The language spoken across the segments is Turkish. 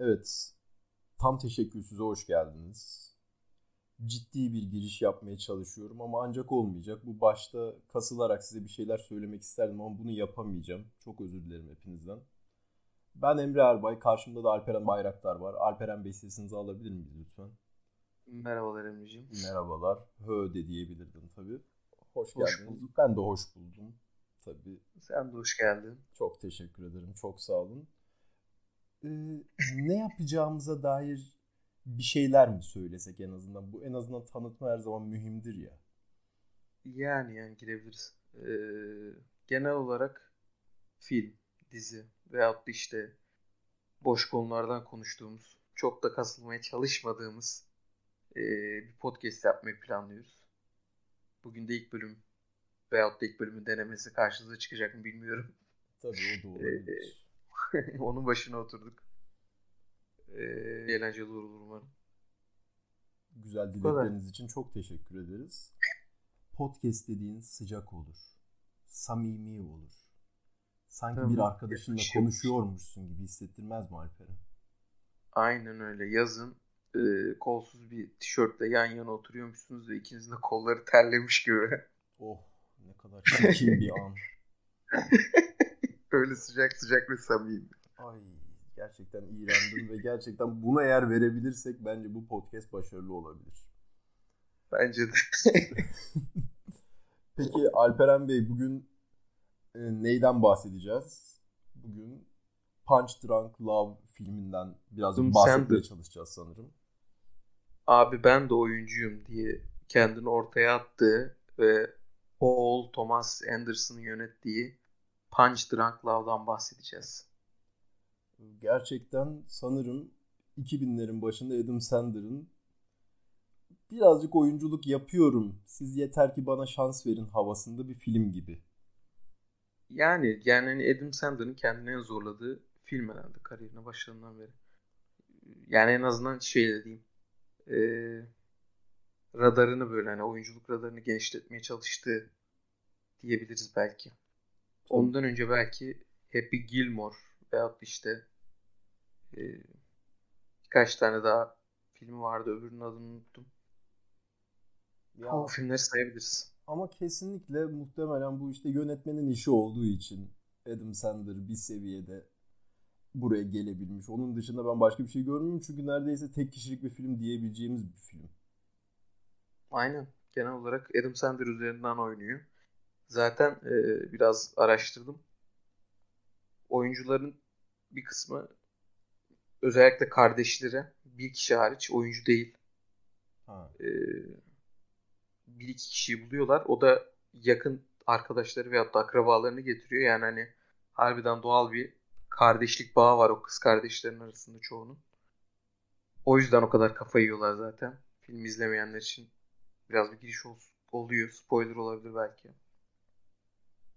Evet. Tam teşekkürsüze hoş geldiniz. Ciddi bir giriş yapmaya çalışıyorum ama ancak olmayacak. Bu başta kasılarak size bir şeyler söylemek isterdim ama bunu yapamayacağım. Çok özür dilerim hepinizden. Ben Emre Erbay. Karşımda da Alperen Bayraktar var. Alperen Bey sesinizi alabilir miyiz lütfen? Merhabalar Emre'ciğim. Merhabalar. Hö de diyebilirdim tabii. Hoş, hoş geldiniz. Bulduk. Ben de hoş buldum. Tabii. Sen de hoş geldin. Çok teşekkür ederim. Çok sağ olun. Ee, ne yapacağımıza dair bir şeyler mi söylesek en azından? Bu en azından tanıtma her zaman mühimdir ya. Yani yani girebiliriz. Ee, genel olarak film, dizi veyahut da işte boş konulardan konuştuğumuz, çok da kasılmaya çalışmadığımız e, bir podcast yapmayı planlıyoruz. Bugün de ilk bölüm veyahut da ilk bölümün denemesi karşınıza çıkacak mı bilmiyorum. Tabii o da olabilir. Onun başına oturduk. Ee, eğlenceli olur umarım. Güzel dilekleriniz için çok teşekkür ederiz. Podcast dediğin sıcak olur. Samimi olur. Sanki tamam. bir arkadaşınla Yakışıyor. konuşuyormuşsun gibi hissettirmez mi Alperen? Aynen öyle. Yazın e, kolsuz bir tişörtle yan yana oturuyormuşsunuz ve ikinizin de kolları terlemiş gibi. Oh ne kadar çirkin bir an. Öyle sıcak sıcak ve samimi. Ay gerçekten iğrendim ve gerçekten buna eğer verebilirsek bence bu podcast başarılı olabilir. Bence de. Peki Alperen Bey bugün e, neyden bahsedeceğiz? Bugün Punch Drunk Love filminden birazcık bahsetmeye çalışacağız sanırım. Abi ben de oyuncuyum diye kendini ortaya attığı ve Paul Thomas Anderson'ın yönettiği Punch Drunk Love'dan bahsedeceğiz. Gerçekten sanırım 2000'lerin başında Adam Sandler'ın birazcık oyunculuk yapıyorum. Siz yeter ki bana şans verin havasında bir film gibi. Yani yani hani Adam Sandler'ın kendini en zorladığı film herhalde kariyerine başlarından beri. Yani en azından şey diyeyim. E, radarını böyle hani oyunculuk radarını genişletmeye çalıştığı diyebiliriz belki. Ondan önce belki Happy Gilmore veyahut işte e, birkaç tane daha film vardı. Öbürünün adını unuttum. Ya, o filmleri sayabiliriz. Ama kesinlikle muhtemelen bu işte yönetmenin işi olduğu için Adam Sandler bir seviyede buraya gelebilmiş. Onun dışında ben başka bir şey görmüyorum çünkü neredeyse tek kişilik bir film diyebileceğimiz bir film. Aynen. Genel olarak Adam Sandler üzerinden oynuyor. Zaten e, biraz araştırdım. Oyuncuların bir kısmı özellikle kardeşleri bir kişi hariç oyuncu değil. Ha. E, bir iki kişiyi buluyorlar. O da yakın arkadaşları veyahut da akrabalarını getiriyor. Yani hani harbiden doğal bir kardeşlik bağı var o kız kardeşlerin arasında çoğunun. O yüzden o kadar kafa yiyorlar zaten. Film izlemeyenler için biraz bir giriş ol- oluyor. Spoiler olabilir belki.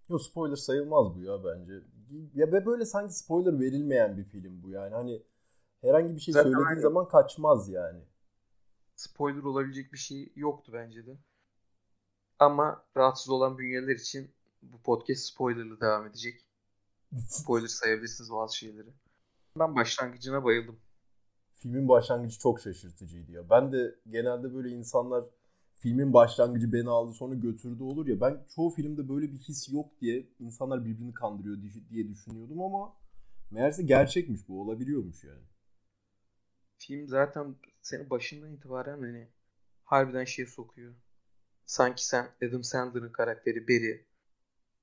Yok spoiler sayılmaz bu ya bence. Ya ve böyle sanki spoiler verilmeyen bir film bu yani. Hani herhangi bir şey Zaten söylediğin zaman kaçmaz yani. Spoiler olabilecek bir şey yoktu bence de. Ama rahatsız olan bünyeler için bu podcast spoilerlı devam edecek. Spoiler sayabilirsiniz bazı şeyleri. Ben başlangıcına bayıldım. Filmin başlangıcı çok şaşırtıcıydı ya. Ben de genelde böyle insanlar filmin başlangıcı beni aldı sonra götürdü olur ya. Ben çoğu filmde böyle bir his yok diye insanlar birbirini kandırıyor diye düşünüyordum ama meğerse gerçekmiş bu olabiliyormuş yani. Film zaten seni başından itibaren hani harbiden şeye sokuyor. Sanki sen Adam Sandler'ın karakteri Barry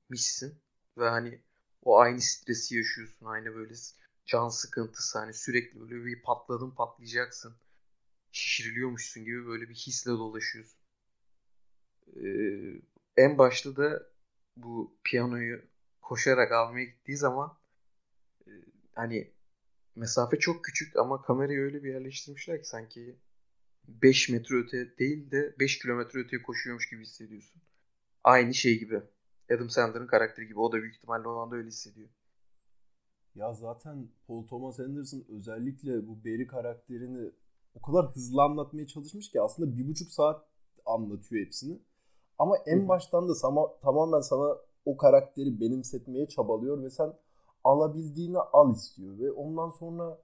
mişsin ve hani o aynı stresi yaşıyorsun. Aynı böyle can sıkıntısı hani sürekli böyle bir patladın patlayacaksın. Şişiriliyormuşsun gibi böyle bir hisle dolaşıyorsun. Ee, en başta da bu piyanoyu koşarak almaya gittiği zaman e, hani mesafe çok küçük ama kamerayı öyle bir yerleştirmişler ki sanki 5 metre öte değil de 5 kilometre öteye koşuyormuş gibi hissediyorsun. Aynı şey gibi. Adam Sandler'ın karakteri gibi. O da büyük ihtimalle o anda öyle hissediyor. Ya zaten Paul Thomas Anderson özellikle bu Barry karakterini o kadar hızlı anlatmaya çalışmış ki aslında bir buçuk saat anlatıyor hepsini. Ama en baştan da sama, tamamen sana o karakteri benimsetmeye çabalıyor ve sen alabildiğini al istiyor ve ondan sonra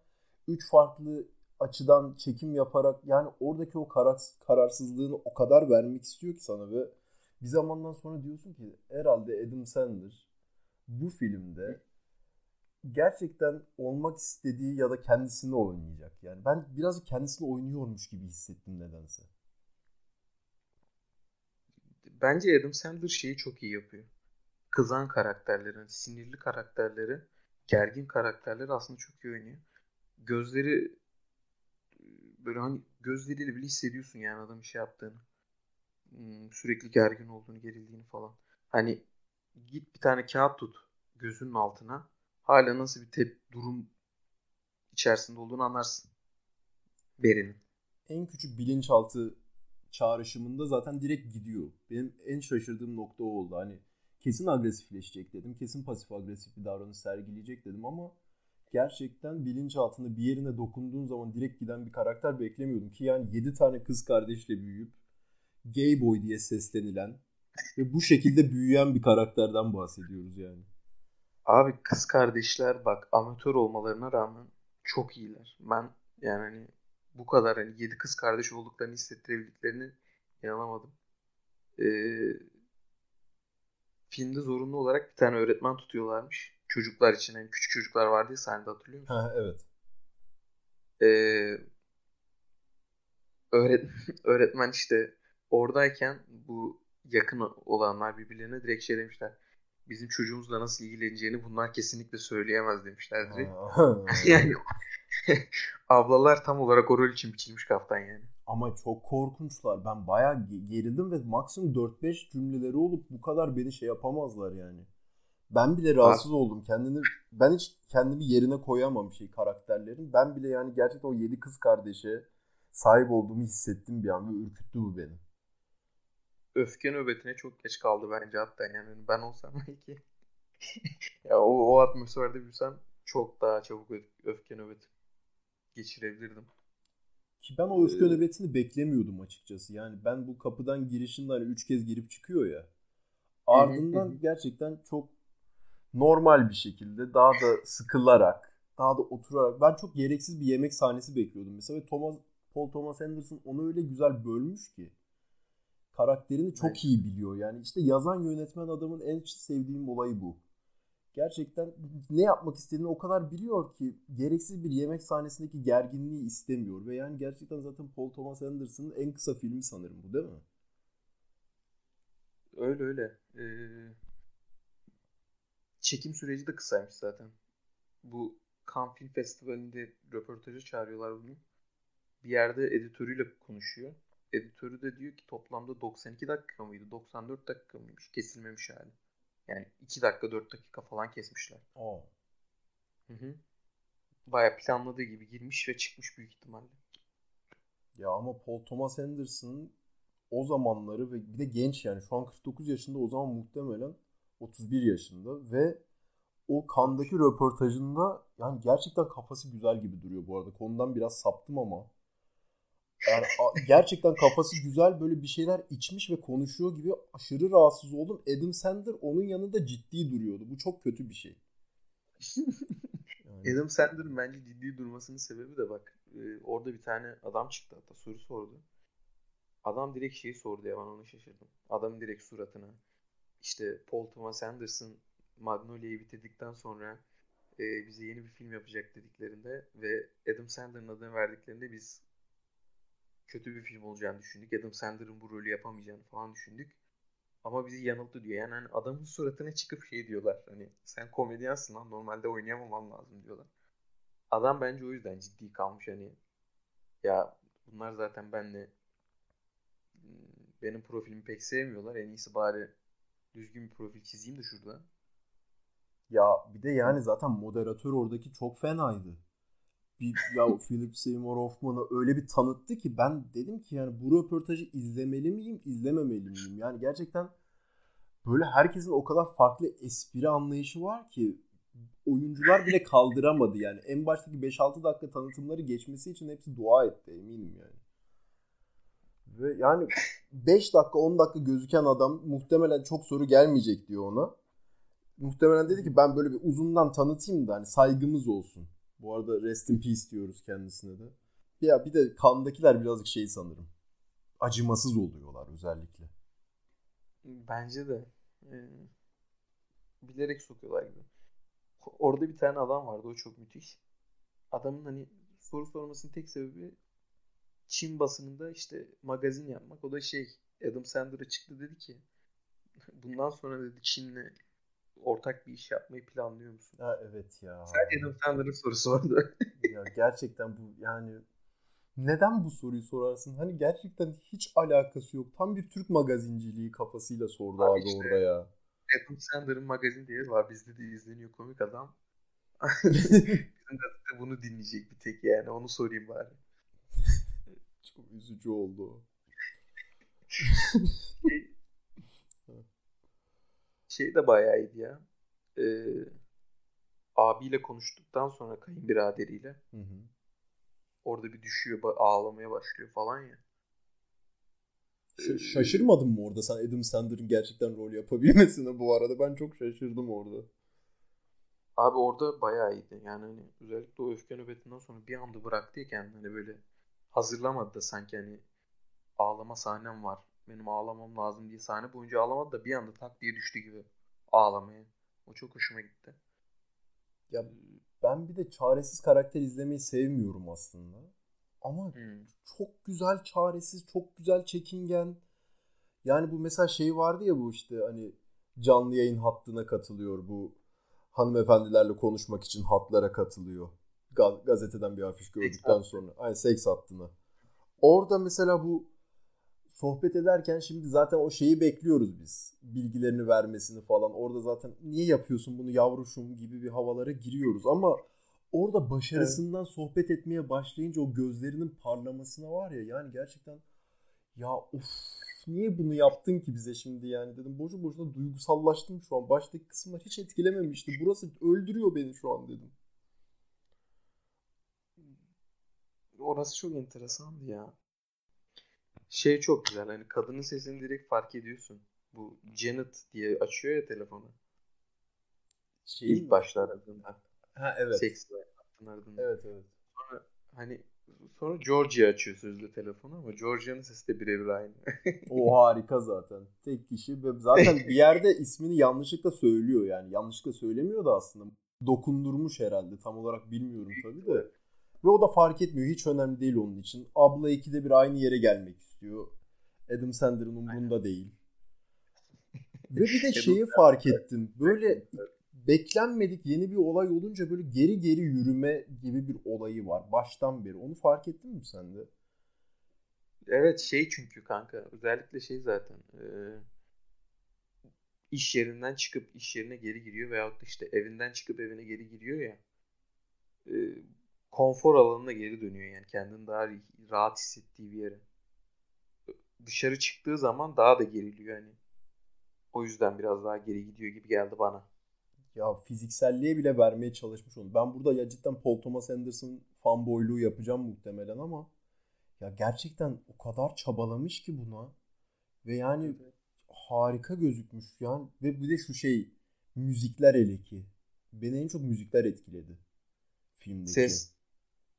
üç farklı açıdan çekim yaparak yani oradaki o karar, kararsızlığını o kadar vermek istiyor ki sana ve bir zamandan sonra diyorsun ki herhalde Adam Sandler bu filmde gerçekten olmak istediği ya da kendisini oynayacak. Yani ben birazcık kendisini oynuyormuş gibi hissettim nedense. Bence Adam Sandler şeyi çok iyi yapıyor. Kızan karakterlerin, sinirli karakterleri, gergin karakterleri aslında çok iyi oynuyor. Gözleri böyle hani gözleriyle bile hissediyorsun yani adamın şey yaptığını. Hmm, sürekli gergin olduğunu, gerildiğini falan. Hani git bir tane kağıt tut gözünün altına. Hala nasıl bir tep durum içerisinde olduğunu anlarsın. Beri'nin. En küçük bilinçaltı çağrışımında zaten direkt gidiyor. Benim en şaşırdığım nokta o oldu. Hani kesin agresifleşecek dedim. Kesin pasif agresif bir davranış sergileyecek dedim ama gerçekten bilinç altında bir yerine dokunduğun zaman direkt giden bir karakter beklemiyordum ki yani 7 tane kız kardeşle büyüyüp gay boy diye seslenilen ve bu şekilde büyüyen bir karakterden bahsediyoruz yani. Abi kız kardeşler bak amatör olmalarına rağmen çok iyiler. Ben yani hani bu kadar hani 7 kız kardeş olduklarını hissettirebildiklerini inanamadım. Ee, filmde zorunlu olarak bir tane öğretmen tutuyorlarmış çocuklar için hani küçük çocuklar vardı ya sahnede hatırlıyor musun? Ha, evet. Ee, öğret öğretmen işte oradayken bu yakın olanlar birbirlerine direkt şey demişler. Bizim çocuğumuzla nasıl ilgileneceğini bunlar kesinlikle söyleyemez demişler direkt. yani ablalar tam olarak o rol için biçilmiş kaftan yani. Ama çok korkunçlar. Ben bayağı gerildim ve maksimum 4-5 cümleleri olup bu kadar beni şey yapamazlar yani. Ben bile rahatsız ha. oldum. Kendini ben hiç kendimi yerine koyamam şey karakterlerin. Ben bile yani gerçekten o yedi kız kardeşe sahip olduğumu hissettim bir an ve ürküttü bu beni. Öfke nöbetine çok geç kaldı bence hatta yani ben olsam belki ya o, o atmosferde büyüsem çok daha çabuk öfke nöbeti geçirebilirdim. Ki ben o öfke ee... nöbetini beklemiyordum açıkçası. Yani ben bu kapıdan girişinde hani üç kez girip çıkıyor ya. Ardından gerçekten çok normal bir şekilde daha da sıkılarak daha da oturarak ben çok gereksiz bir yemek sahnesi bekliyordum mesela ve Thomas Paul Thomas Anderson onu öyle güzel bölmüş ki karakterini çok evet. iyi biliyor yani işte yazan yönetmen adamın en sevdiğim olayı bu. Gerçekten ne yapmak istediğini o kadar biliyor ki gereksiz bir yemek sahnesindeki gerginliği istemiyor ve yani gerçekten zaten Paul Thomas Anderson'ın en kısa filmi sanırım bu değil mi? Öyle öyle. Ee, çekim süreci de kısaymış zaten. Bu Cannes Film Festivali'nde röportajı çağırıyorlar bunu. Bir yerde editörüyle konuşuyor. Editörü de diyor ki toplamda 92 dakika mıydı? 94 dakika mıymış? Kesilmemiş hali. Yani 2 dakika 4 dakika falan kesmişler. Oo. Hı hı. Baya planladığı gibi girmiş ve çıkmış büyük ihtimalle. Ya ama Paul Thomas Anderson o zamanları ve bir de genç yani şu an 49 yaşında o zaman muhtemelen 31 yaşında ve o kandaki röportajında yani gerçekten kafası güzel gibi duruyor bu arada. Konudan biraz saptım ama. Yani gerçekten kafası güzel böyle bir şeyler içmiş ve konuşuyor gibi aşırı rahatsız oldum. Adam Sandler onun yanında ciddi duruyordu. Bu çok kötü bir şey. yani. Adam Sandler'ın bence ciddi durmasının sebebi de bak e, orada bir tane adam çıktı hatta soru sordu. Adam direkt şeyi sordu ya ben onu şaşırdım. Adamın direkt suratına işte Paul Thomas Anderson Magnolia'yı bitirdikten sonra e, bize yeni bir film yapacak dediklerinde ve Adam Sandler'ın adını verdiklerinde biz kötü bir film olacağını düşündük. Adam Sandler'ın bu rolü yapamayacağını falan düşündük. Ama bizi yanılttı diyor. Yani hani adamın suratına çıkıp şey diyorlar. Hani sen komedyansın lan normalde oynayamaman lazım diyorlar. Adam bence o yüzden ciddi kalmış hani. Ya bunlar zaten benle benim profilimi pek sevmiyorlar. En iyisi bari düzgün bir profil çizeyim de şurada. Ya bir de yani zaten moderatör oradaki çok fenaydı. Bir, ya Philip Seymour Hoffman'ı öyle bir tanıttı ki ben dedim ki yani bu röportajı izlemeli miyim, izlememeli miyim? Yani gerçekten böyle herkesin o kadar farklı espri anlayışı var ki oyuncular bile kaldıramadı yani. En baştaki 5-6 dakika tanıtımları geçmesi için hepsi dua etti eminim yani. Ve yani 5 dakika 10 dakika gözüken adam muhtemelen çok soru gelmeyecek diyor ona. Muhtemelen dedi ki ben böyle bir uzundan tanıtayım da hani saygımız olsun. Bu arada rest in peace diyoruz kendisine de. Ya bir de kandakiler birazcık şey sanırım. Acımasız oluyorlar özellikle. Bence de. Ee, bilerek sokuyorlar gibi. Orada bir tane adam vardı o çok müthiş. Adamın hani soru sormasının tek sebebi Çin basınında işte magazin yapmak. O da şey Adam Sandler'a çıktı dedi ki bundan sonra dedi Çin'le ortak bir iş yapmayı planlıyor musun? Ha evet ya. Sadece Adam Sandler'ın sorusu vardı. ya gerçekten bu yani neden bu soruyu sorarsın? Hani gerçekten hiç alakası yok. Tam bir Türk magazinciliği kafasıyla sordu abi, abi işte, orada ya. Adam Sandler'ın magazin diye var. Bizde de izleniyor komik adam. Bizim de bunu dinleyecek bir tek yani. Onu sorayım bari. Çok üzücü oldu. şey, de bayağı iyiydi ya. Ee, abiyle konuştuktan sonra kayınbiraderiyle hı hı. orada bir düşüyor ağlamaya başlıyor falan ya. Ş- şaşırmadın mı orada sen Adam Sandler'ın gerçekten rol yapabilmesine bu arada? Ben çok şaşırdım orada. Abi orada bayağı iyiydi. Yani hani özellikle o öfke nöbetinden sonra bir anda bıraktı ya kendini hani böyle hazırlamadı da sanki hani ağlama sahnem var. Benim ağlamam lazım diye sahne boyunca ağlamadı da bir anda tak diye düştü gibi ağlamaya. O çok hoşuma gitti. Ya ben bir de çaresiz karakter izlemeyi sevmiyorum aslında. Ama hmm. çok güzel çaresiz, çok güzel çekingen. Yani bu mesela şey vardı ya bu işte hani canlı yayın hattına katılıyor bu hanımefendilerle konuşmak için hatlara katılıyor. Gaz- gazeteden bir afiş gördükten sonra. Aynı seks hattına. Orada mesela bu sohbet ederken şimdi zaten o şeyi bekliyoruz biz. Bilgilerini vermesini falan. Orada zaten niye yapıyorsun bunu yavruşum gibi bir havalara giriyoruz ama orada başarısından evet. sohbet etmeye başlayınca o gözlerinin parlamasına var ya yani gerçekten ya of niye bunu yaptın ki bize şimdi yani dedim. Boşu boşuna duygusallaştım şu an. Baştaki kısımlar hiç etkilememişti. Burası öldürüyor beni şu an dedim. Orası çok enteresandı ya. Şey çok güzel hani kadının sesini direkt fark ediyorsun. Bu Janet diye açıyor ya telefonu. Şey İlk başta aradığında. Ha evet. Seks ardından. Evet evet. Sonra hani sonra Georgia açıyor sözlü telefonu ama Georgia'nın sesi de birebir aynı. o harika zaten. Tek kişi ve zaten bir yerde ismini yanlışlıkla söylüyor yani. Yanlışlıkla söylemiyor da aslında. Dokundurmuş herhalde. Tam olarak bilmiyorum tabii de. Ve o da fark etmiyor. Hiç önemli değil onun için. Abla ikide bir aynı yere gelmek istiyor. Adam Sandler'ın umurunda değil. Ve bir de şeyi fark ettim. Böyle beklenmedik yeni bir olay olunca böyle geri geri yürüme gibi bir olayı var. Baştan beri. Onu fark ettin mi sen de? Evet şey çünkü kanka. Özellikle şey zaten. E, iş yerinden çıkıp iş yerine geri giriyor veyahut da işte evinden çıkıp evine geri giriyor ya. E, konfor alanına geri dönüyor yani kendini daha rahat hissettiği bir yere. Dışarı çıktığı zaman daha da geriliyor yani. O yüzden biraz daha geri gidiyor gibi geldi bana. Ya fizikselliğe bile vermeye çalışmış onu. Ben burada ya cidden Paul Thomas Anderson fanboyluğu yapacağım muhtemelen ama ya gerçekten o kadar çabalamış ki buna ve yani evet. harika gözükmüş yani ve bir de şu şey müzikler hele ki. Beni en çok müzikler etkiledi filmdeki. Ses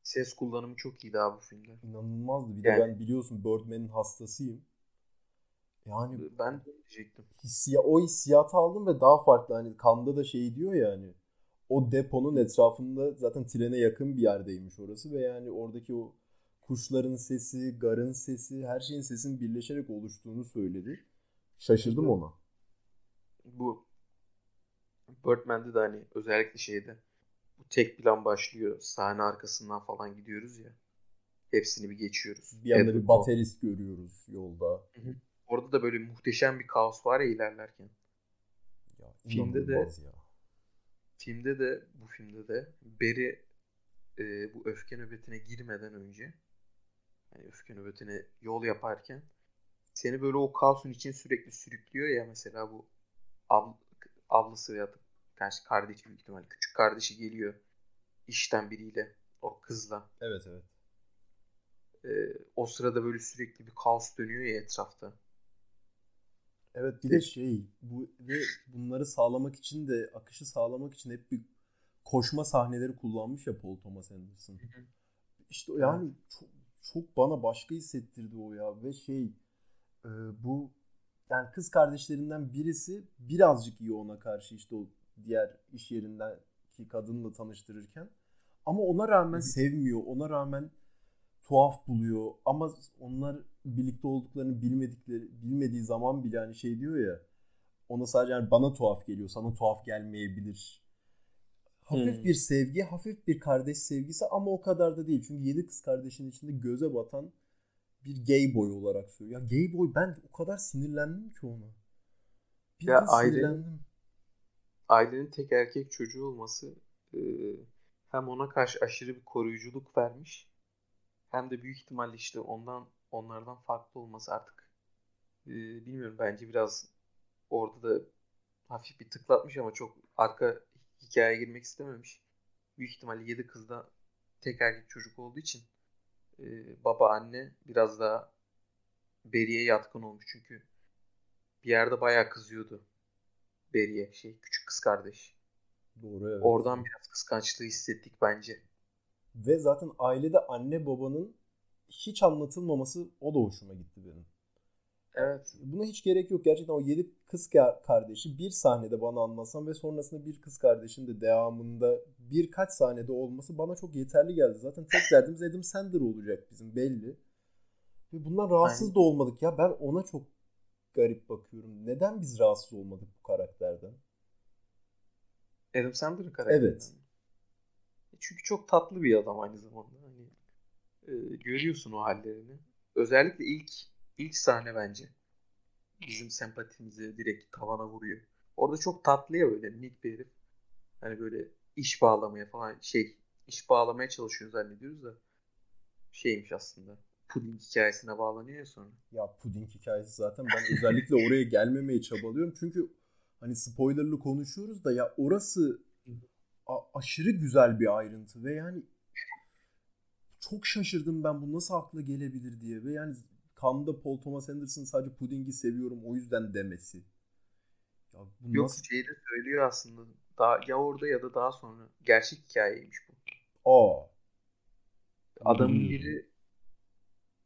Ses kullanımı çok iyiydi abi bu filmde. İnanılmazdı. Bir yani, de ben biliyorsun Birdman'in hastasıyım. Yani ben de diyecektim. Hissiya, o hissiyatı aldım ve daha farklı. Hani Kanda da şey diyor ya hani o deponun etrafında zaten trene yakın bir yerdeymiş orası ve yani oradaki o kuşların sesi, garın sesi, her şeyin sesin birleşerek oluştuğunu söyledi. Şaşırdım ona. Bu Birdman'de de hani özellikle şeyde tek plan başlıyor. Sahne arkasından falan gidiyoruz ya. Hepsini bir geçiyoruz. Bir anda bir baterist görüyoruz yolda. Hı hı. Orada da böyle muhteşem bir kaos var ya ilerlerken. Ya, filmde de ya. filmde de bu filmde de Beri e, bu öfke nöbetine girmeden önce yani öfke nöbetine yol yaparken seni böyle o kaosun için sürekli sürüklüyor ya mesela bu ab, ablası veya karşı kardeşi büyük ihtimal küçük kardeşi geliyor işten biriyle o kızla. Evet evet. Ee, o sırada böyle sürekli bir kaos dönüyor ya etrafta. Evet bir de şey bu ve bunları sağlamak için de akışı sağlamak için hep bir koşma sahneleri kullanmış ya Paul Thomas Anderson. İşte yani çok, çok bana başka hissettirdi o ya ve şey e, bu yani kız kardeşlerinden birisi birazcık iyi ona karşı işte o diğer iş yerindeki kadınla tanıştırırken ama ona rağmen sevmiyor. Ona rağmen tuhaf buluyor ama onlar birlikte olduklarını bilmedikleri bilmediği zaman bile hani şey diyor ya ona sadece yani bana tuhaf geliyor sana tuhaf gelmeyebilir. Hafif hmm. bir sevgi, hafif bir kardeş sevgisi ama o kadar da değil. Çünkü yedi kız kardeşin içinde göze batan bir gay boy olarak söylüyor. Ya gay boy ben o kadar sinirlendim ki ona. Bir ya ailenin, ailenin tek erkek çocuğu olması e, hem ona karşı aşırı bir koruyuculuk vermiş hem de büyük ihtimalle işte ondan onlardan farklı olması artık e, bilmiyorum bence biraz orada da hafif bir tıklatmış ama çok arka hikayeye girmek istememiş. Büyük ihtimalle yedi kızda tek erkek çocuk olduğu için e, baba anne biraz daha Beri'ye yatkın olmuş çünkü bir yerde bayağı kızıyordu Beri'ye şey küçük kız kardeş. Doğru evet. Oradan biraz kıskançlığı hissettik bence. Ve zaten ailede anne babanın hiç anlatılmaması o da hoşuma gitti benim. Evet. Buna hiç gerek yok. Gerçekten o yedi kız kardeşi bir sahnede bana anlatsam ve sonrasında bir kız kardeşin de devamında birkaç sahnede olması bana çok yeterli geldi. Zaten tek derdimiz Adam Sandler olacak bizim belli. Ve bundan rahatsız Aynen. da olmadık ya. Ben ona çok garip bakıyorum. Neden biz rahatsız olmadık bu karakterden? Adam Sandler'ın karakteri. Evet. E, çünkü çok tatlı bir adam aynı zamanda. Hani e, görüyorsun o hallerini. Özellikle ilk ilk sahne bence bizim sempatimizi direkt tavana vuruyor. Orada çok tatlı ya böyle minik bir herif. Hani böyle iş bağlamaya falan şey iş bağlamaya çalışıyor zannediyoruz da şeymiş aslında. Puding hikayesine bağlanıyor ya sonra. Ya puding hikayesi zaten ben özellikle oraya gelmemeye çabalıyorum. Çünkü hani spoilerlı konuşuyoruz da ya orası aşırı güzel bir ayrıntı ve yani çok şaşırdım ben bu nasıl akla gelebilir diye ve yani Kan'da Paul Thomas Anderson sadece pudingi seviyorum o yüzden demesi. Ya bu Yok nasıl... şeyi de söylüyor aslında. Daha, ya orada ya da daha sonra. Gerçek hikayeymiş bu. Aa. Adamın hmm. biri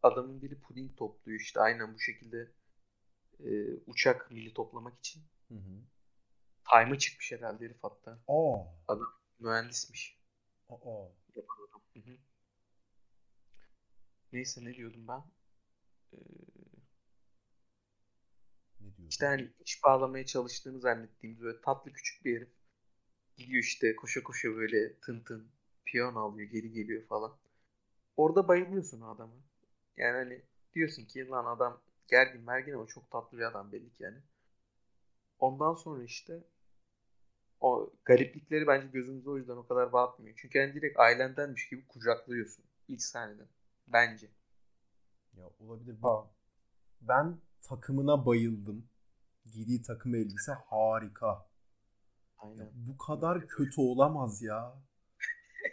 adamın biri puding topluyor işte aynen bu şekilde e, uçak mili toplamak için. Hı hı. Time'a çıkmış herhalde herif hatta. Aa. Adam mühendismiş. Adam. Hı hı. Neyse ne diyordum ben? Ee, ne diyordum? İşte hani iş bağlamaya çalıştığını zannettiğimiz böyle tatlı küçük bir herif. Gidiyor işte koşa koşa böyle tın tın piyon alıyor geri geliyor falan. Orada bayılıyorsun adama. Yani hani diyorsun ki lan adam gergin mergin ama çok tatlı bir adam belli ki yani. Ondan sonra işte o gariplikleri bence gözümüzde o yüzden o kadar batmıyor. Çünkü yani direkt ailendenmiş gibi kucaklıyorsun ilk sahneden. Bence. Ya olabilir. Ha. Ben takımına bayıldım. Giydiği takım elbise harika. Aynen. Ya bu kadar kötü olamaz ya.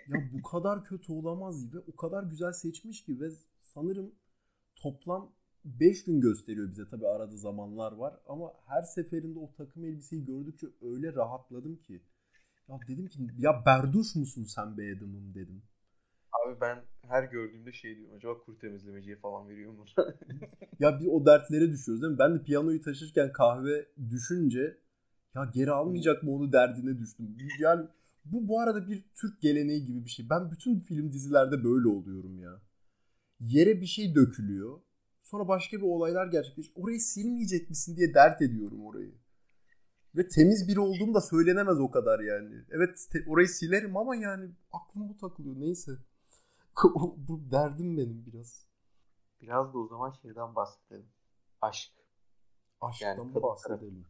ya bu kadar kötü olamaz ve o kadar güzel seçmiş ki ve sanırım toplam 5 gün gösteriyor bize tabi arada zamanlar var ama her seferinde o takım elbiseyi gördükçe öyle rahatladım ki ya dedim ki ya berduş musun sen be Adam'ım dedim. Abi ben her gördüğümde şey diyorum. Acaba kuru temizlemeciye falan veriyor mu? ya bir o dertlere düşüyoruz değil mi? Ben de piyanoyu taşırken kahve düşünce ya geri almayacak mı onu derdine düştüm. Yani bu bu arada bir Türk geleneği gibi bir şey. Ben bütün film dizilerde böyle oluyorum ya. Yere bir şey dökülüyor. Sonra başka bir olaylar gerçekleşiyor. Orayı silmeyecek misin diye dert ediyorum orayı. Ve temiz biri olduğum da söylenemez o kadar yani. Evet orayı silerim ama yani aklım bu takılıyor neyse. bu derdim benim biraz. Biraz da o zaman şeyden bahsedelim. Aşk. Aşktan yani bahsedelim?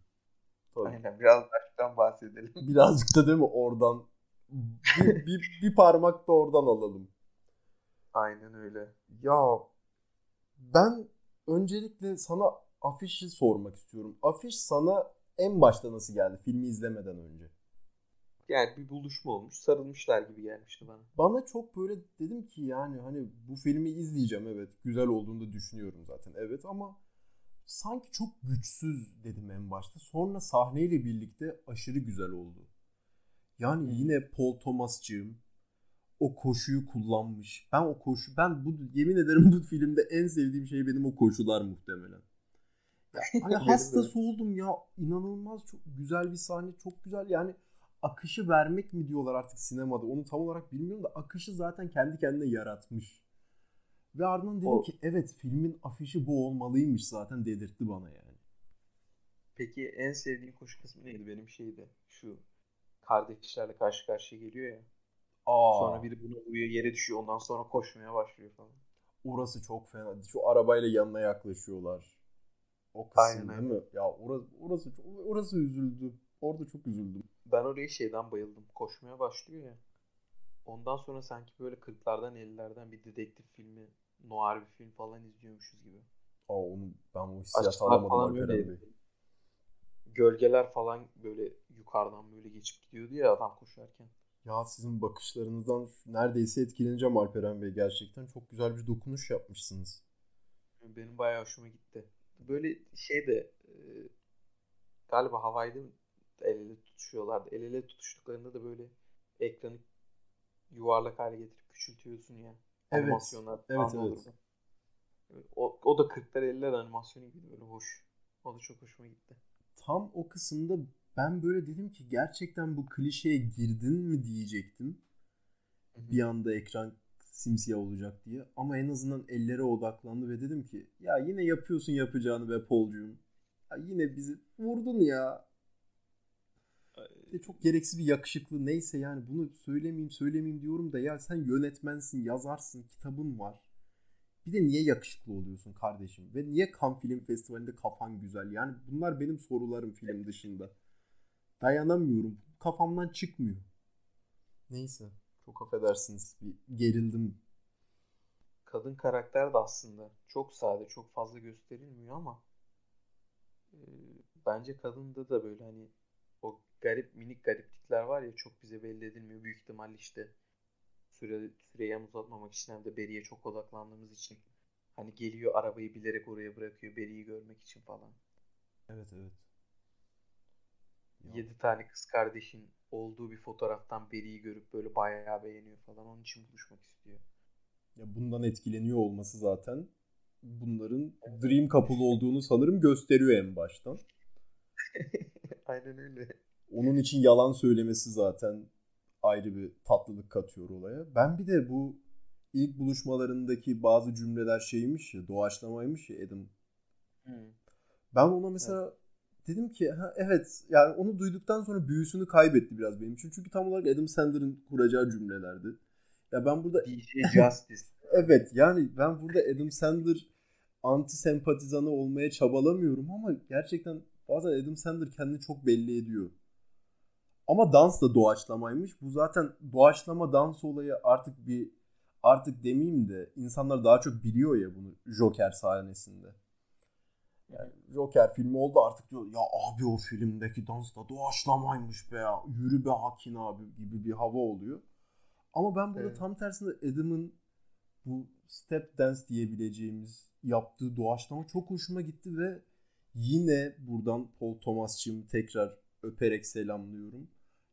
Tabii. Aynen biraz aşktan bahsedelim. Birazcık da değil mi oradan bir, bir, bir parmak da oradan alalım. Aynen öyle. Ya ben öncelikle sana afişi sormak istiyorum. Afiş sana en başta nasıl geldi filmi izlemeden önce? Yani bir buluşma olmuş. Sarılmışlar gibi gelmişti bana. Bana çok böyle dedim ki yani hani bu filmi izleyeceğim evet. Güzel olduğunu da düşünüyorum zaten evet ama sanki çok güçsüz dedim en başta. Sonra sahneyle birlikte aşırı güzel oldu. Yani hmm. yine Paul Thomas'cığım o koşuyu kullanmış. Ben o koşu ben bu yemin ederim bu filmde en sevdiğim şey benim o koşular muhtemelen. Ya, hani hastası oldum ya. inanılmaz çok güzel bir sahne. Çok güzel yani akışı vermek mi diyorlar artık sinemada. Onu tam olarak bilmiyorum da akışı zaten kendi kendine yaratmış. Ve ardından dedim o... ki evet filmin afişi bu olmalıymış zaten dedirtti bana yani. Peki en sevdiğin koşu kısmı neydi? Benim şeydi şu kardeşlerle karşı karşıya geliyor ya. Aa. Sonra biri bunu vuruyor yere düşüyor ondan sonra koşmaya başlıyor falan. Orası çok fena. Şu arabayla yanına yaklaşıyorlar. O kısım Aynen. değil mi? Ya orası, orası, orası üzüldü. Orada çok üzüldüm. Ben orayı şeyden bayıldım. Koşmaya başlıyor ya. Ondan sonra sanki böyle 40'lardan 50'lerden bir dedektif filmi, noir bir film falan izliyormuşuz gibi. Aa onu ben o hissiyatı alamadım falan böyle Gölgeler falan böyle yukarıdan böyle geçip gidiyordu ya adam koşarken. Ya sizin bakışlarınızdan neredeyse etkileneceğim Alperen Bey. Gerçekten çok güzel bir dokunuş yapmışsınız. Benim bayağı hoşuma gitti. Böyle şey de e, galiba Hawaii'de el ele tutuşuyorlardı. El ele tutuştuklarında da böyle ekranı yuvarlak hale getirip küçültüyorsun ya. Evet. Animasyonlar evet, evet. O, o da 40'lar 50'ler animasyonu gibi böyle hoş. O da çok hoşuma gitti. Tam o kısımda ben böyle dedim ki gerçekten bu klişeye girdin mi diyecektim. Hı-hı. Bir anda ekran simsiyah olacak diye. Ama en azından ellere odaklandı ve dedim ki ya yine yapıyorsun yapacağını be Polcuğum. Ya yine bizi vurdun ya. Ve çok gereksiz bir yakışıklı neyse yani bunu söylemeyeyim söylemeyeyim diyorum da ya sen yönetmensin, yazarsın, kitabın var. Bir de niye yakışıklı oluyorsun kardeşim? Ve niye Cannes Film Festivali'nde kafan güzel? Yani bunlar benim sorularım film dışında. Dayanamıyorum. Kafamdan çıkmıyor. Neyse. Çok affedersiniz. Bir gerildim. Kadın karakter de aslında çok sade, çok fazla gösterilmiyor ama e, bence kadında da böyle hani o garip minik gariplikler var ya çok bize belli edilmiyor. Büyük ihtimalle işte süre, süreyi uzatmamak için hem de Beri'ye çok odaklandığımız için hani geliyor arabayı bilerek oraya bırakıyor Beri'yi görmek için falan. Evet evet. 7 tane kız kardeşin olduğu bir fotoğraftan Beri'yi görüp böyle bayağı beğeniyor falan. Onun için buluşmak istiyor. Ya bundan etkileniyor olması zaten bunların Dream Couple olduğunu sanırım gösteriyor en baştan. Aynen öyle. Onun için yalan söylemesi zaten ayrı bir tatlılık katıyor olaya. Ben bir de bu ilk buluşmalarındaki bazı cümleler şeymiş ya doğaçlamaymış ya Adam. Hmm. Ben ona mesela evet dedim ki ha, evet yani onu duyduktan sonra büyüsünü kaybetti biraz benim için. Çünkü tam olarak Adam Sandler'ın kuracağı cümlelerdi. Ya ben burada DJ Justice. evet yani ben burada Adam Sandler anti sempatizanı olmaya çabalamıyorum ama gerçekten bazen Adam Sandler kendini çok belli ediyor. Ama dans da doğaçlamaymış. Bu zaten doğaçlama dans olayı artık bir artık demeyeyim de insanlar daha çok biliyor ya bunu Joker sahnesinde. Yani Joker filmi oldu artık diyor ya abi o filmdeki dans da doğaçlamaymış be ya. Yürü be Hakin abi gibi bir hava oluyor. Ama ben burada evet. tam tersinde Adam'ın bu step dance diyebileceğimiz yaptığı doğaçlama çok hoşuma gitti ve yine buradan Paul Thomas'cığım tekrar öperek selamlıyorum.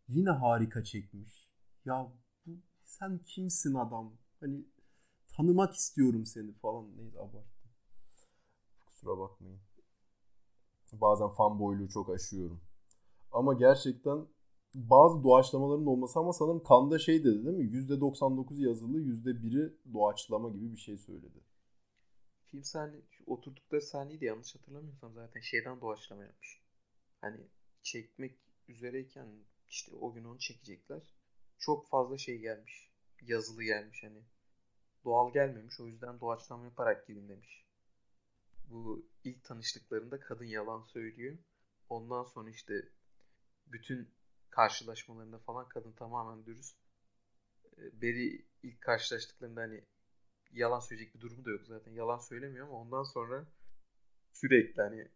Yine harika çekmiş. Ya bu sen kimsin adam? Hani tanımak istiyorum seni falan. Neyse abart. Kusura bakmayın. Bazen fanboyluğu çok aşıyorum. Ama gerçekten bazı doğaçlamaların olması ama sanırım Kanda şey dedi değil mi? %99 yazılı %1'i doğaçlama gibi bir şey söyledi. Film sahne, oturdukları sahneyi de yanlış hatırlamıyorsam zaten şeyden doğaçlama yapmış. Hani çekmek üzereyken işte o gün onu çekecekler. Çok fazla şey gelmiş. Yazılı gelmiş hani. Doğal gelmemiş. O yüzden doğaçlama yaparak gidin demiş bu ilk tanıştıklarında kadın yalan söylüyor. Ondan sonra işte bütün karşılaşmalarında falan kadın tamamen dürüst. Ee, Beri ilk karşılaştıklarında hani yalan söyleyecek bir durumu da yok zaten. Yalan söylemiyor ama ondan sonra sürekli hani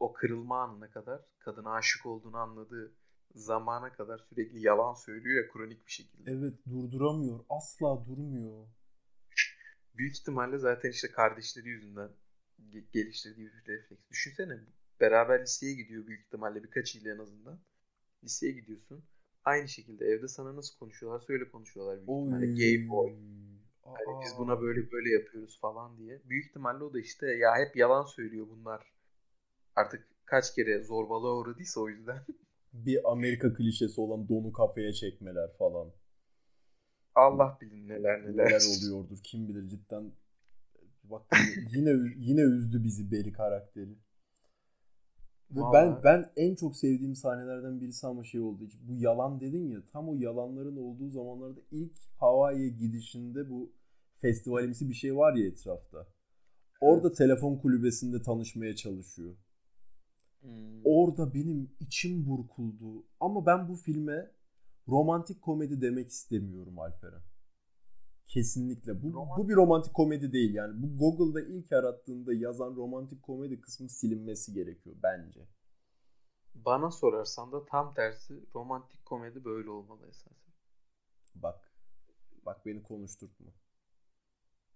o kırılma anına kadar kadına aşık olduğunu anladığı zamana kadar sürekli yalan söylüyor ya kronik bir şekilde. Evet durduramıyor. Asla durmuyor. Büyük ihtimalle zaten işte kardeşleri yüzünden geliştirdiği bir refleks. Düşünsene beraber liseye gidiyor büyük ihtimalle birkaç yıl en azından. Liseye gidiyorsun. aynı şekilde evde sana nasıl konuşuyorlar öyle konuşuyorlar büyük ihtimalle. Gay boy. Hani biz buna böyle böyle yapıyoruz falan diye. Büyük ihtimalle o da işte ya hep yalan söylüyor bunlar. Artık kaç kere zorbalığa uğradıysa o yüzden. Bir Amerika klişesi olan donu kafaya çekmeler falan. Allah bilir neler neler. Neler oluyordur kim bilir cidden. Bak yine yine üzdü bizi Beri karakteri. Ve ben ben en çok sevdiğim sahnelerden birisi ama şey oldu. Bu yalan dedin ya tam o yalanların olduğu zamanlarda ilk Hawaii'ye gidişinde bu festivalimsi bir şey var ya etrafta. Orada evet. telefon kulübesinde tanışmaya çalışıyor. Hmm. Orada benim içim burkuldu. Ama ben bu filme romantik komedi demek istemiyorum Alperen. Kesinlikle. Bu, bu bir romantik komedi değil. Yani bu Google'da ilk arattığında yazan romantik komedi kısmı silinmesi gerekiyor bence. Bana sorarsan da tam tersi romantik komedi böyle olmalı esasen. Bak. Bak beni konuşturtma.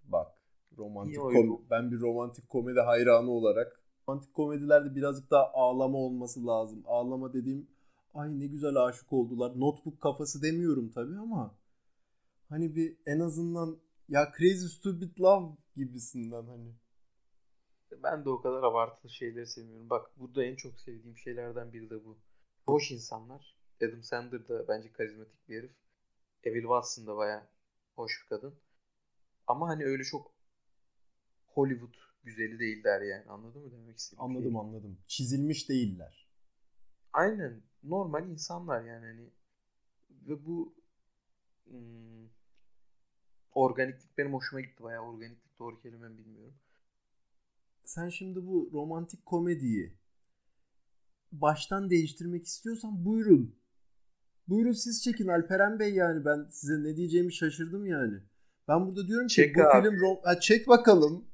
Bak. Romantik kom ben bir romantik komedi hayranı olarak romantik komedilerde birazcık daha ağlama olması lazım. Ağlama dediğim ay ne güzel aşık oldular. Notebook kafası demiyorum tabii ama hani bir en azından ya Crazy Stupid Love gibisinden hani. Ben de o kadar abartılı şeyleri sevmiyorum. Bak burada en çok sevdiğim şeylerden biri de bu. Hoş insanlar. Adam Sandler da bence karizmatik bir herif. Evil Watson da baya hoş bir kadın. Ama hani öyle çok Hollywood güzeli değiller yani. Anladın mı demek istediğim Anladım şey? anladım. Çizilmiş değiller. Aynen. Normal insanlar yani hani. Ve bu hmm, organiklik benim hoşuma gitti bayağı. Organiklik doğru kelime bilmiyorum. Sen şimdi bu romantik komediyi baştan değiştirmek istiyorsan buyurun. Buyurun siz çekin Alperen Bey yani ben size ne diyeceğimi şaşırdım yani. Ben burada diyorum ki çek bu abi. film rom- ha, çek bakalım.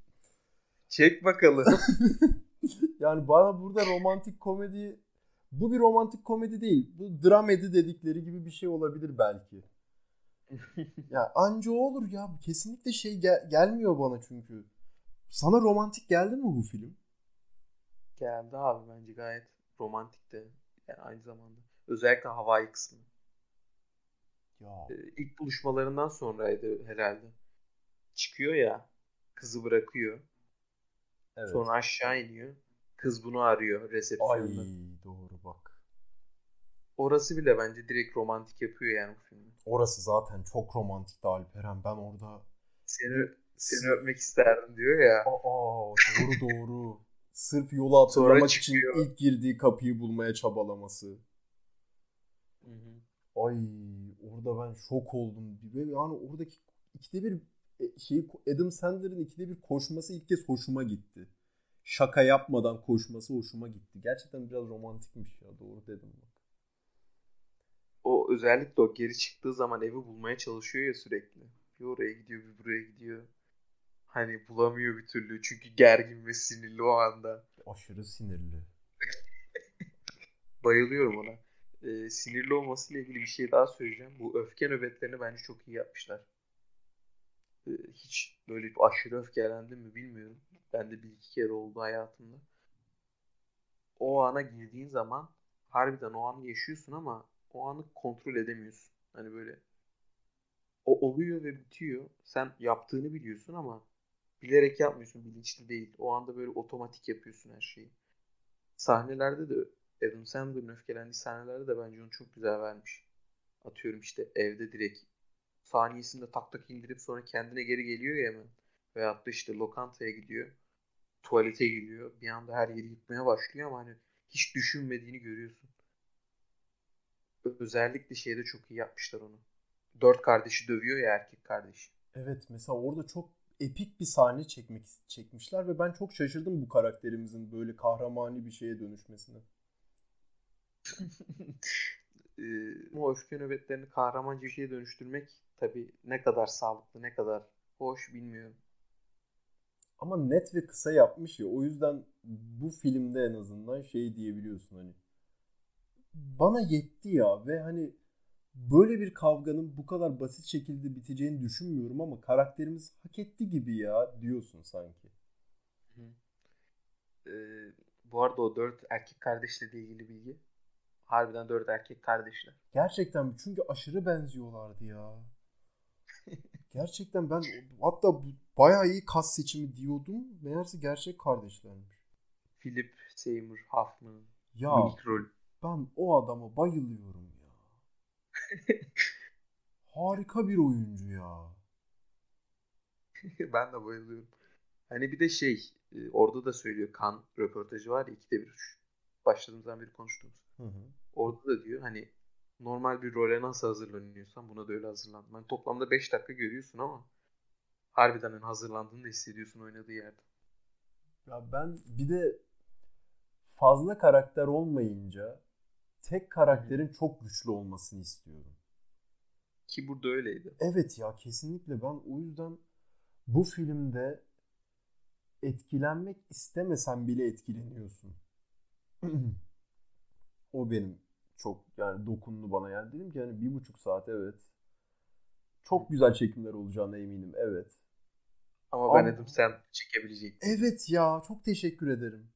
Çek bakalım. yani bana burada romantik komedi bu bir romantik komedi değil. Bu dramedi dedikleri gibi bir şey olabilir belki. Ya anca olur ya. Kesinlikle şey gel- gelmiyor bana çünkü. Sana romantik geldi mi bu film? Geldi abi bence gayet romantik de yani aynı zamanda. Özellikle Hawaii kısmı. Ya. Ee, ilk buluşmalarından sonraydı herhalde. Çıkıyor ya kızı bırakıyor. Evet. Sonra aşağı iniyor. Kız bunu arıyor resepsiyonda. Ay doğru. Orası bile bence direkt romantik yapıyor yani bu filmi. Orası zaten çok romantikti Alperen. Ben orada seni seni öpmek isterdim diyor ya. Aa doğru doğru. Sırf yolu hatırlamak için ilk girdiği kapıyı bulmaya çabalaması. Hı hı. Ay orada ben şok oldum. Yani oradaki ikide bir e, şeyi Adam Sandler'ın ikide bir koşması ilk kez hoşuma gitti. Şaka yapmadan koşması hoşuma gitti. Gerçekten biraz romantikmiş ya doğru dedim bak. O özellikle o geri çıktığı zaman evi bulmaya çalışıyor ya sürekli. Bir oraya gidiyor bir buraya gidiyor. Hani bulamıyor bir türlü çünkü gergin ve sinirli o anda. Aşırı sinirli. Bayılıyorum ona. Ee, sinirli olmasıyla ilgili bir şey daha söyleyeceğim. Bu öfke nöbetlerini bence çok iyi yapmışlar. Ee, hiç böyle aşırı öfkelendim mi bilmiyorum. Ben de bir iki kere oldu hayatımda. O ana girdiğin zaman harbiden o anı yaşıyorsun ama o anı kontrol edemiyorsun. Hani böyle o oluyor ve bitiyor. Sen yaptığını biliyorsun ama bilerek yapmıyorsun. Bilinçli değil. O anda böyle otomatik yapıyorsun her şeyi. Sahnelerde de Adam Sandler'ın öfkelendiği sahnelerde de bence onu çok güzel vermiş. Atıyorum işte evde direkt saniyesinde tak tak indirip sonra kendine geri geliyor ya hemen. Veyahut da işte lokantaya gidiyor. Tuvalete gidiyor. Bir anda her yeri yıkmaya başlıyor ama hani hiç düşünmediğini görüyorsun. Özellikle şeyde çok iyi yapmışlar onu. Dört kardeşi dövüyor ya erkek kardeşi. Evet mesela orada çok epik bir sahne çekmek çekmişler ve ben çok şaşırdım bu karakterimizin böyle kahramani bir şeye dönüşmesine. ee, o öfke nöbetlerini kahramanca bir şeye dönüştürmek tabi ne kadar sağlıklı ne kadar hoş bilmiyorum. Ama net ve kısa yapmış ya o yüzden bu filmde en azından şey diyebiliyorsun hani bana yetti ya ve hani böyle bir kavganın bu kadar basit şekilde biteceğini düşünmüyorum ama karakterimiz hak etti gibi ya diyorsun sanki. Ee, bu arada o dört erkek kardeşle ilgili bilgi Harbiden dört erkek kardeşler. Gerçekten çünkü aşırı benziyorlardı ya. Gerçekten ben hatta bayağı iyi kas seçimi diyordum. Meğerse gerçek kardeşlermiş. Philip Seymour Hoffman. Ya rol. Ben o adama bayılıyorum ya. Harika bir oyuncu ya. ben de bayılıyorum. Hani bir de şey e, orada da söylüyor kan röportajı var ya ikide bir. Başladığımızdan beri konuştuğumuz. Hı hı. Orada da diyor hani normal bir role nasıl hazırlanıyorsan buna da öyle hazırlandım. Yani toplamda 5 dakika görüyorsun ama harbiden hani hazırlandığını da hissediyorsun oynadığı yerde. Ya ben bir de fazla karakter olmayınca tek karakterin çok güçlü olmasını istiyorum. Ki burada öyleydi. Evet ya kesinlikle ben o yüzden bu filmde etkilenmek istemesen bile etkileniyorsun. o benim çok yani dokundu bana yani dedim ki yani bir buçuk saat evet. Çok güzel çekimler olacağına eminim evet. Ama ben dedim sen çekebilecektin. Evet ya çok teşekkür ederim.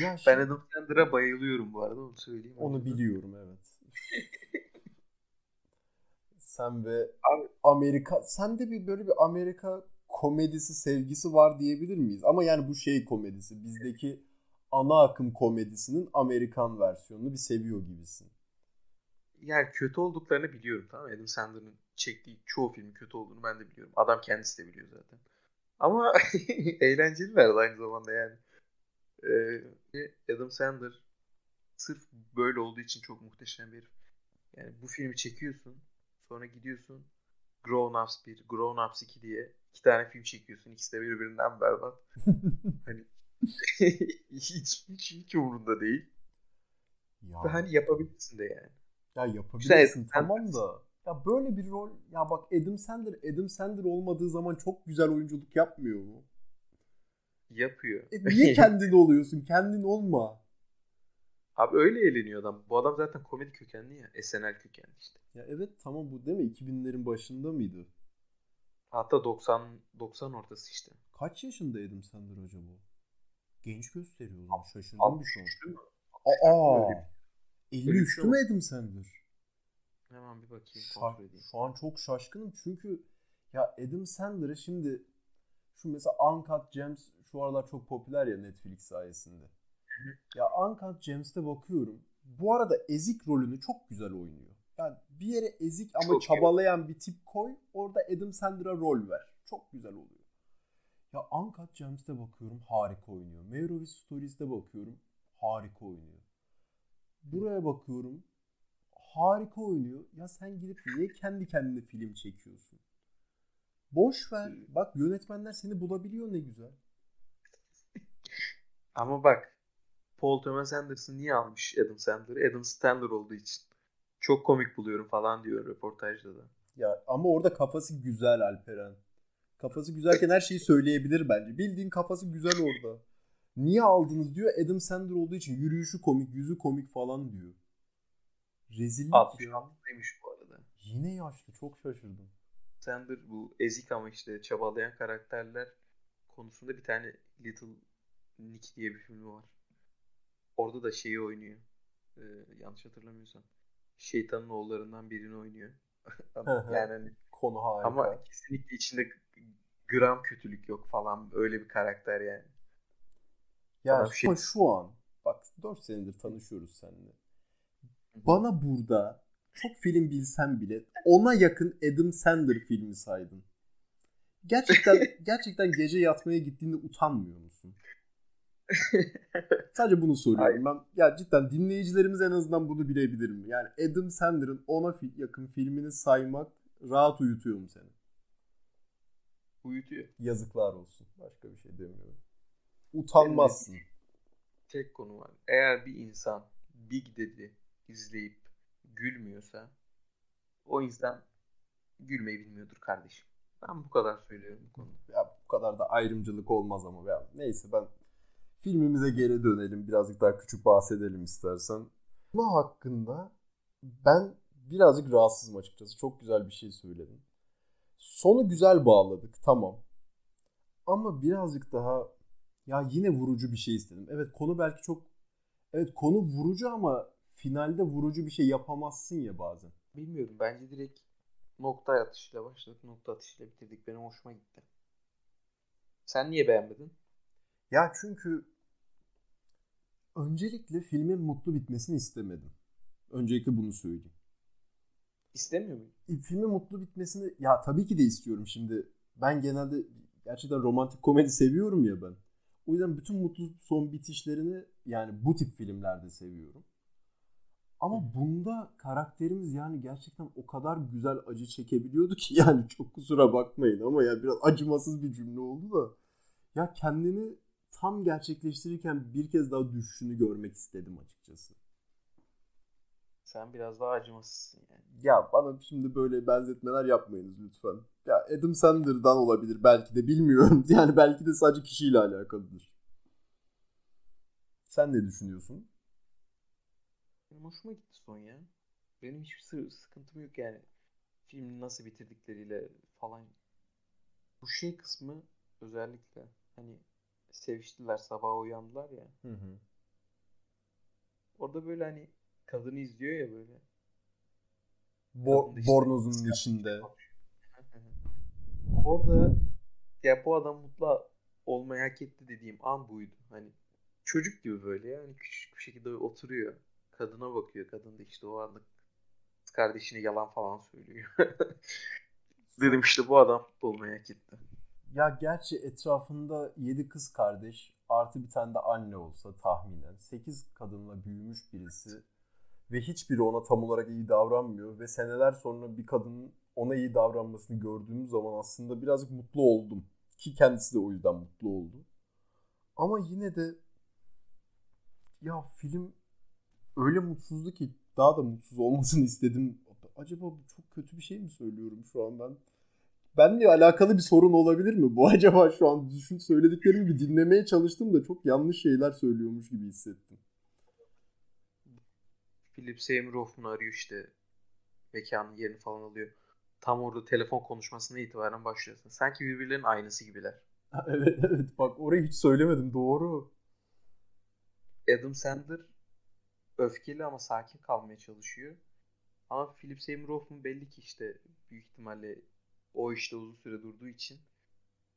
Ya ben Adam Sandler'a bayılıyorum bu arada onu söyleyeyim. Onu biliyorum evet. sen ve Abi, Amerika sende bir böyle bir Amerika komedisi sevgisi var diyebilir miyiz? Ama yani bu şey komedisi bizdeki ana akım komedisinin Amerikan versiyonunu bir seviyor gibisin. Yani kötü olduklarını biliyorum tamam Adam Sandler'ın çektiği çoğu filmin kötü olduğunu ben de biliyorum. Adam kendisi de biliyor zaten. Ama eğlenceliler de aynı zamanda yani. Ee, Adam Sandler sırf böyle olduğu için çok muhteşem bir Yani bu filmi çekiyorsun. Sonra gidiyorsun Grown Ups 1, Grown Ups 2 diye iki tane film çekiyorsun. İkisi de birbirinden berbat. hani hiç, hiç, hiç umurunda değil. Ya. Ve hani yapabilirsin de yani. Ya yapabilirsin işte tamam da. Ya böyle bir rol ya bak Adam Sandler Adam Sandler olmadığı zaman çok güzel oyunculuk yapmıyor mu? Yapıyor. E niye kendin oluyorsun? Kendin olma. Abi öyle eğleniyor adam. Bu adam zaten komedi kökenli ya. SNL kökenli işte. Ya evet tamam bu değil mi? 2000'lerin başında mıydı? Hatta 90 90 ortası işte. Kaç yaşında Adam Sandler acaba? Genç gösteriyor zaman. Şaşırdım bir şey. Aa. 50 üstü şey mü Adam Sandler? Hemen bir bakayım. Şa- şu an çok şaşkınım çünkü ya Adam Sandler'ı şimdi şu mesela Uncut Gems şu aralar çok popüler ya Netflix sayesinde. ya Uncut Gems'te bakıyorum. Bu arada ezik rolünü çok güzel oynuyor. Yani bir yere ezik ama çok çabalayan iyi. bir tip koy. Orada Adam Sandler'a rol ver. Çok güzel oluyor. Ya Uncut Gems'te bakıyorum harika oynuyor. Meyrovis Stories'te bakıyorum harika oynuyor. Buraya bakıyorum harika oynuyor. Ya sen gidip niye kendi kendine film çekiyorsun? Boş ver. Bak yönetmenler seni bulabiliyor ne güzel. Ama bak Paul Thomas Anderson niye almış Adam Sandler'ı? Adam Sandler olduğu için. Çok komik buluyorum falan diyor röportajda da. Ya ama orada kafası güzel Alperen. Kafası güzelken her şeyi söyleyebilir bence. Bildiğin kafası güzel orada. Niye aldınız diyor. Adam Sandler olduğu için yürüyüşü komik, yüzü komik falan diyor. Rezillik 66'ymış bu arada. Yine yaşlı. Çok şaşırdım. Sandler bu ezik ama işte çabalayan karakterler konusunda bir tane Little Nick diye bir filmi var. Orada da şeyi oynuyor. Ee, yanlış hatırlamıyorsam. Şeytanın oğullarından birini oynuyor. yani hani, konu harika. Ama kesinlikle içinde gram kötülük yok falan. Öyle bir karakter yani. Ya şu, şey... şu an bak 4 senedir tanışıyoruz seninle. Bana burada çok film bilsem bile ona yakın Adam Sandler filmi saydın. Gerçekten gerçekten gece yatmaya gittiğinde utanmıyor musun? Sadece bunu soruyorum. Hayır. Ben ya cidden dinleyicilerimiz en azından bunu bilebilir mi? Yani Adam Sandler'ın ona yakın filmini saymak rahat uyutuyor mu seni? Uyutuyor. Yazıklar olsun. Başka bir şey demiyorum. Utanmazsın. Tek konu var. Eğer bir insan Big Daddy izleyip gülmüyorsa o insan gülmeyi bilmiyordur kardeşim. Ben bu kadar söylüyorum bu konuda. Ya bu kadar da ayrımcılık olmaz ama ya neyse ben filmimize geri dönelim. Birazcık daha küçük bahsedelim istersen. Bu hakkında ben birazcık rahatsızım açıkçası. Çok güzel bir şey söyledim. Sonu güzel bağladık tamam. Ama birazcık daha ya yine vurucu bir şey istedim. Evet konu belki çok evet konu vurucu ama finalde vurucu bir şey yapamazsın ya bazen. Bilmiyorum. Bence direkt nokta atışıyla başladık. Nokta atışıyla bitirdik. Benim hoşuma gitti. Sen niye beğenmedin? Ya çünkü öncelikle filmin mutlu bitmesini istemedim. Öncelikle bunu söyleyeyim. İstemiyor muyum? Filmin mutlu bitmesini ya tabii ki de istiyorum şimdi. Ben genelde gerçekten romantik komedi seviyorum ya ben. O yüzden bütün mutlu son bitişlerini yani bu tip filmlerde seviyorum. Ama bunda karakterimiz yani gerçekten o kadar güzel acı çekebiliyordu ki yani çok kusura bakmayın ama ya biraz acımasız bir cümle oldu da. Ya kendini tam gerçekleştirirken bir kez daha düşüşünü görmek istedim açıkçası. Sen biraz daha acımasızsın yani. Ya bana şimdi böyle benzetmeler yapmayınız lütfen. Ya Adam Sandler'dan olabilir belki de bilmiyorum. Yani belki de sadece kişiyle alakalıdır. Sen ne düşünüyorsun? Benim hoşuma gitti son ya. Benim hiçbir sıkıntım yok yani. Filmi nasıl bitirdikleriyle falan. Bu şey kısmı özellikle hani seviştiler sabah uyandılar ya. Hı hı. Orada böyle hani kadını izliyor ya böyle. Bo işte, bornozunun içinde. Orada ya bu adam mutlu olmayı hak etti dediğim an buydu. Hani çocuk gibi böyle yani küçük bir şekilde oturuyor. Kadına bakıyor. Kadın da işte o anlık kardeşine yalan falan söylüyor. Dedim işte bu adam hak etti. Ya gerçi etrafında 7 kız kardeş artı bir tane de anne olsa tahminen 8 kadınla büyümüş birisi ve hiçbiri ona tam olarak iyi davranmıyor ve seneler sonra bir kadının ona iyi davranmasını gördüğüm zaman aslında birazcık mutlu oldum. Ki kendisi de o yüzden mutlu oldu. Ama yine de ya film öyle mutsuzdu ki daha da mutsuz olmasını istedim. Acaba çok kötü bir şey mi söylüyorum şu an ben? benle alakalı bir sorun olabilir mi? Bu acaba şu an düşün söylediklerimi bir dinlemeye çalıştım da çok yanlış şeyler söylüyormuş gibi hissettim. Philip Seymour Hoffman arıyor işte mekanın yerini falan alıyor. Tam orada telefon konuşmasına itibaren başlıyorsun. Sanki birbirlerinin aynısı gibiler. evet evet bak orayı hiç söylemedim doğru. Adam Sandler öfkeli ama sakin kalmaya çalışıyor. Ama Philip Seymour Hoffman belli ki işte büyük ihtimalle o işte uzun süre durduğu için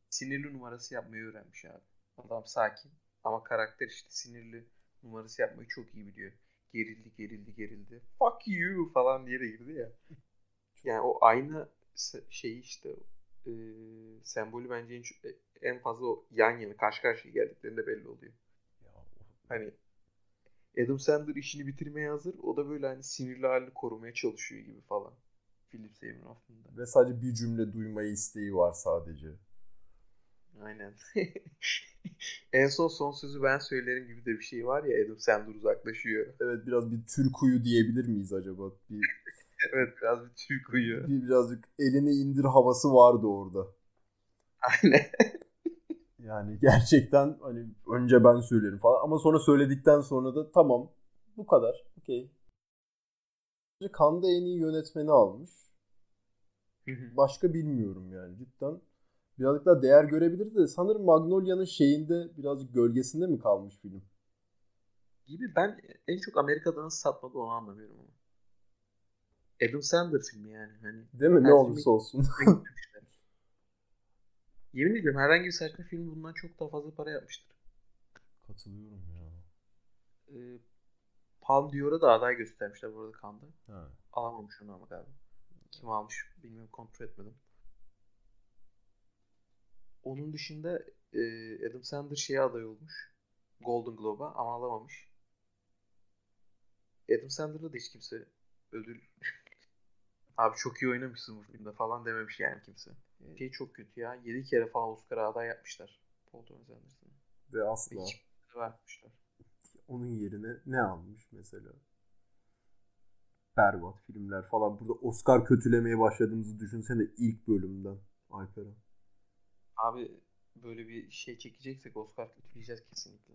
sinirli numarası yapmayı öğrenmiş abi. Adam sakin ama karakter işte sinirli numarası yapmayı çok iyi biliyor. Gerildi gerildi gerildi. Fuck you falan diye girdi ya. Yani o aynı şey işte e, sembolü bence en, en fazla o yan yana karşı karşıya geldiklerinde belli oluyor. Hani Adam Sandler işini bitirmeye hazır. O da böyle hani sinirli halini korumaya çalışıyor gibi falan. Philip Seymour Hoffman'da. Ve sadece bir cümle duymayı isteği var sadece. Aynen. en son son sözü ben söylerim gibi de bir şey var ya Adam Sandler uzaklaşıyor. Evet biraz bir Türk uyu diyebilir miyiz acaba? Bir, evet biraz bir Türk uyu. Bir, birazcık elini indir havası vardı orada. Aynen. yani gerçekten hani önce ben söylerim falan ama sonra söyledikten sonra da tamam bu kadar okey Kanda en iyi yönetmeni almış. Başka bilmiyorum yani cidden. Birazcık daha değer görebilirdi de sanırım Magnolia'nın şeyinde birazcık gölgesinde mi kalmış film? Gibi ben en çok Amerika'da nasıl satmadı onu anlamıyorum ama. Adam Sandler filmi yani. Hani Değil mi? Ne olursa olsun. Yemin ediyorum herhangi bir saçma film bundan çok daha fazla para yapmıştır. Katılıyorum ya. Ee, Palm Dior'a da aday göstermişler bu arada. Alamamış onu ama galiba. Kim almış bilmiyorum kontrol etmedim. Onun dışında e, Adam Sandler şeye aday olmuş. Golden Globe'a ama alamamış. Adam Sandler'da da hiç kimse ödül abi çok iyi oynamışsın bu filmde falan dememiş yani kimse. Şey çok kötü ya. 7 kere falan Oscar'a aday yapmışlar. Paul Thomas Anderson'ı. Ve asla. Hiç vermişler onun yerine ne almış mesela? Berbat filmler falan. Burada Oscar kötülemeye başladığımızı düşünsene ilk bölümden Alperen. Abi böyle bir şey çekeceksek Oscar kötüleyeceğiz kesinlikle.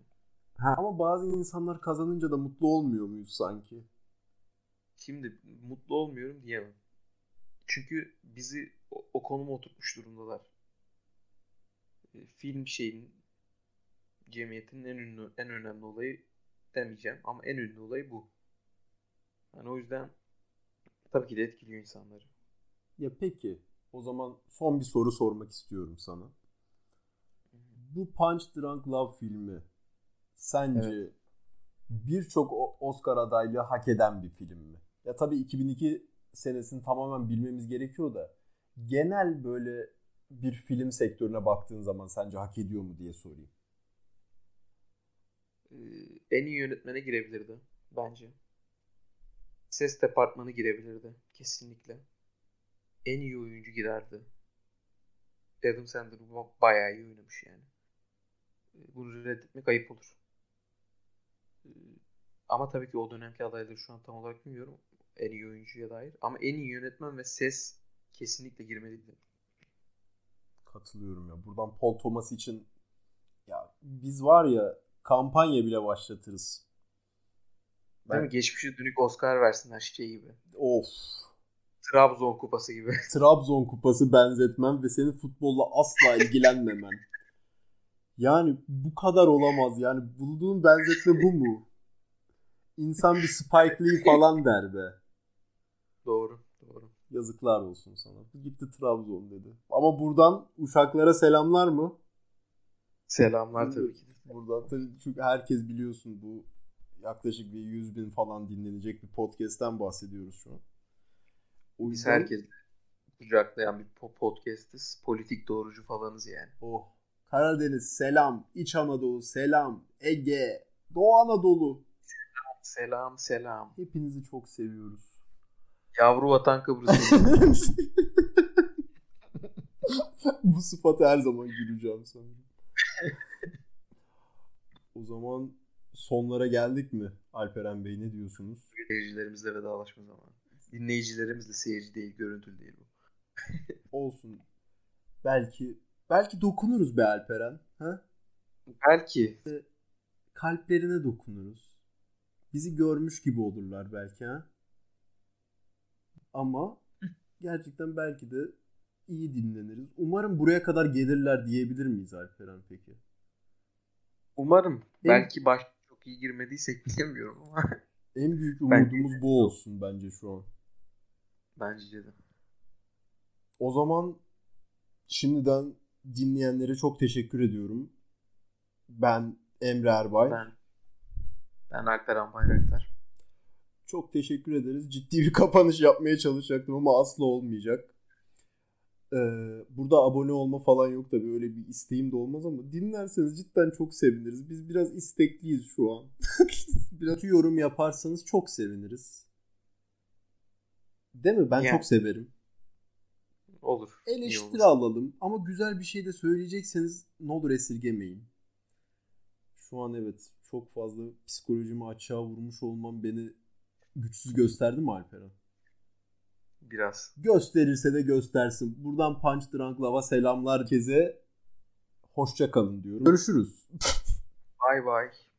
Ha, ama bazı insanlar kazanınca da mutlu olmuyor muyuz sanki? Şimdi mutlu olmuyorum diyemem. Çünkü bizi o, o konuma oturtmuş durumdalar. E, film şeyin cemiyetin en ünlü en önemli olayı demeyeceğim ama en ünlü olay bu. Yani o yüzden tabii ki de etkiliyor insanları. Ya peki o zaman son bir soru sormak istiyorum sana. Bu Punch Drunk Love filmi sence evet. birçok Oscar adaylığı hak eden bir film mi? Ya tabii 2002 senesini tamamen bilmemiz gerekiyor da genel böyle bir film sektörüne baktığın zaman sence hak ediyor mu diye sorayım. Ee, en iyi yönetmene girebilirdi bence. Ses departmanı girebilirdi kesinlikle. En iyi oyuncu girerdi. Adam Sandler bayağı iyi oynamış yani. Ee, bunu reddetmek ayıp olur. Ee, ama tabii ki o dönemki adayları şu an tam olarak bilmiyorum. En iyi oyuncuya dair. Ama en iyi yönetmen ve ses kesinlikle girmeliydi. Katılıyorum ya. Buradan Paul Thomas için ya biz var ya kampanya bile başlatırız. Ben... Değil mi? Geçmişe dönük Oscar versinler şey gibi. Of. Trabzon kupası gibi. Trabzon kupası benzetmem ve senin futbolla asla ilgilenmemen. yani bu kadar olamaz. Yani bulduğun benzetme bu mu? İnsan bir Spike Lee falan der be. Yazıklar olsun sana. Gitti Trabzon dedi. Ama buradan uşaklara selamlar mı? Selamlar tabii ki. Buradan tabii çünkü herkes biliyorsun bu yaklaşık bir 100 bin falan dinlenecek bir podcast'ten bahsediyoruz şu an. O Biz yüzden... herkes kucaklayan bir podcastiz. Politik doğrucu falanız yani. Oh. Karadeniz selam. İç Anadolu selam. Ege. Doğu Anadolu. Selam selam selam. Hepinizi çok seviyoruz. Yavru vatan Kıbrıs. Bu sıfatı her zaman güleceğim sanırım. o zaman sonlara geldik mi Alperen Bey ne diyorsunuz? Seyircilerimizle vedalaşma zamanı. Dinleyicilerimizle seyirci değil, görüntülü değil bu. Olsun. Belki belki dokunuruz be Alperen. Ha? Belki. Kalplerine dokunuruz. Bizi görmüş gibi olurlar belki ha. Ama gerçekten belki de iyi dinleniriz. Umarım buraya kadar gelirler diyebilir miyiz Alperen peki? Umarım. En... Belki baş çok iyi girmediysek bilemiyorum ama. En büyük umudumuz bu olsun bence şu an. Bence de. O zaman şimdiden dinleyenlere çok teşekkür ediyorum. Ben Emre Erbay. Ben, ben Alperen Bayraktar. Çok teşekkür ederiz. Ciddi bir kapanış yapmaya çalışacaktım ama asla olmayacak. Ee, burada abone olma falan yok tabii öyle bir isteğim de olmaz ama dinlerseniz cidden çok seviniriz. Biz biraz istekliyiz şu an. biraz yorum yaparsanız çok seviniriz. Değil mi? Ben yani. çok severim. Olur. Eleştiri alalım ama güzel bir şey de söyleyecekseniz ne olur esirgemeyin. Şu an evet çok fazla psikolojimi açığa vurmuş olmam beni güçsüz gösterdi mi Alperen? Biraz. Gösterirse de göstersin. Buradan Punch Drunk Love'a selamlar herkese. Hoşça kalın diyorum. Görüşürüz. Bye bye.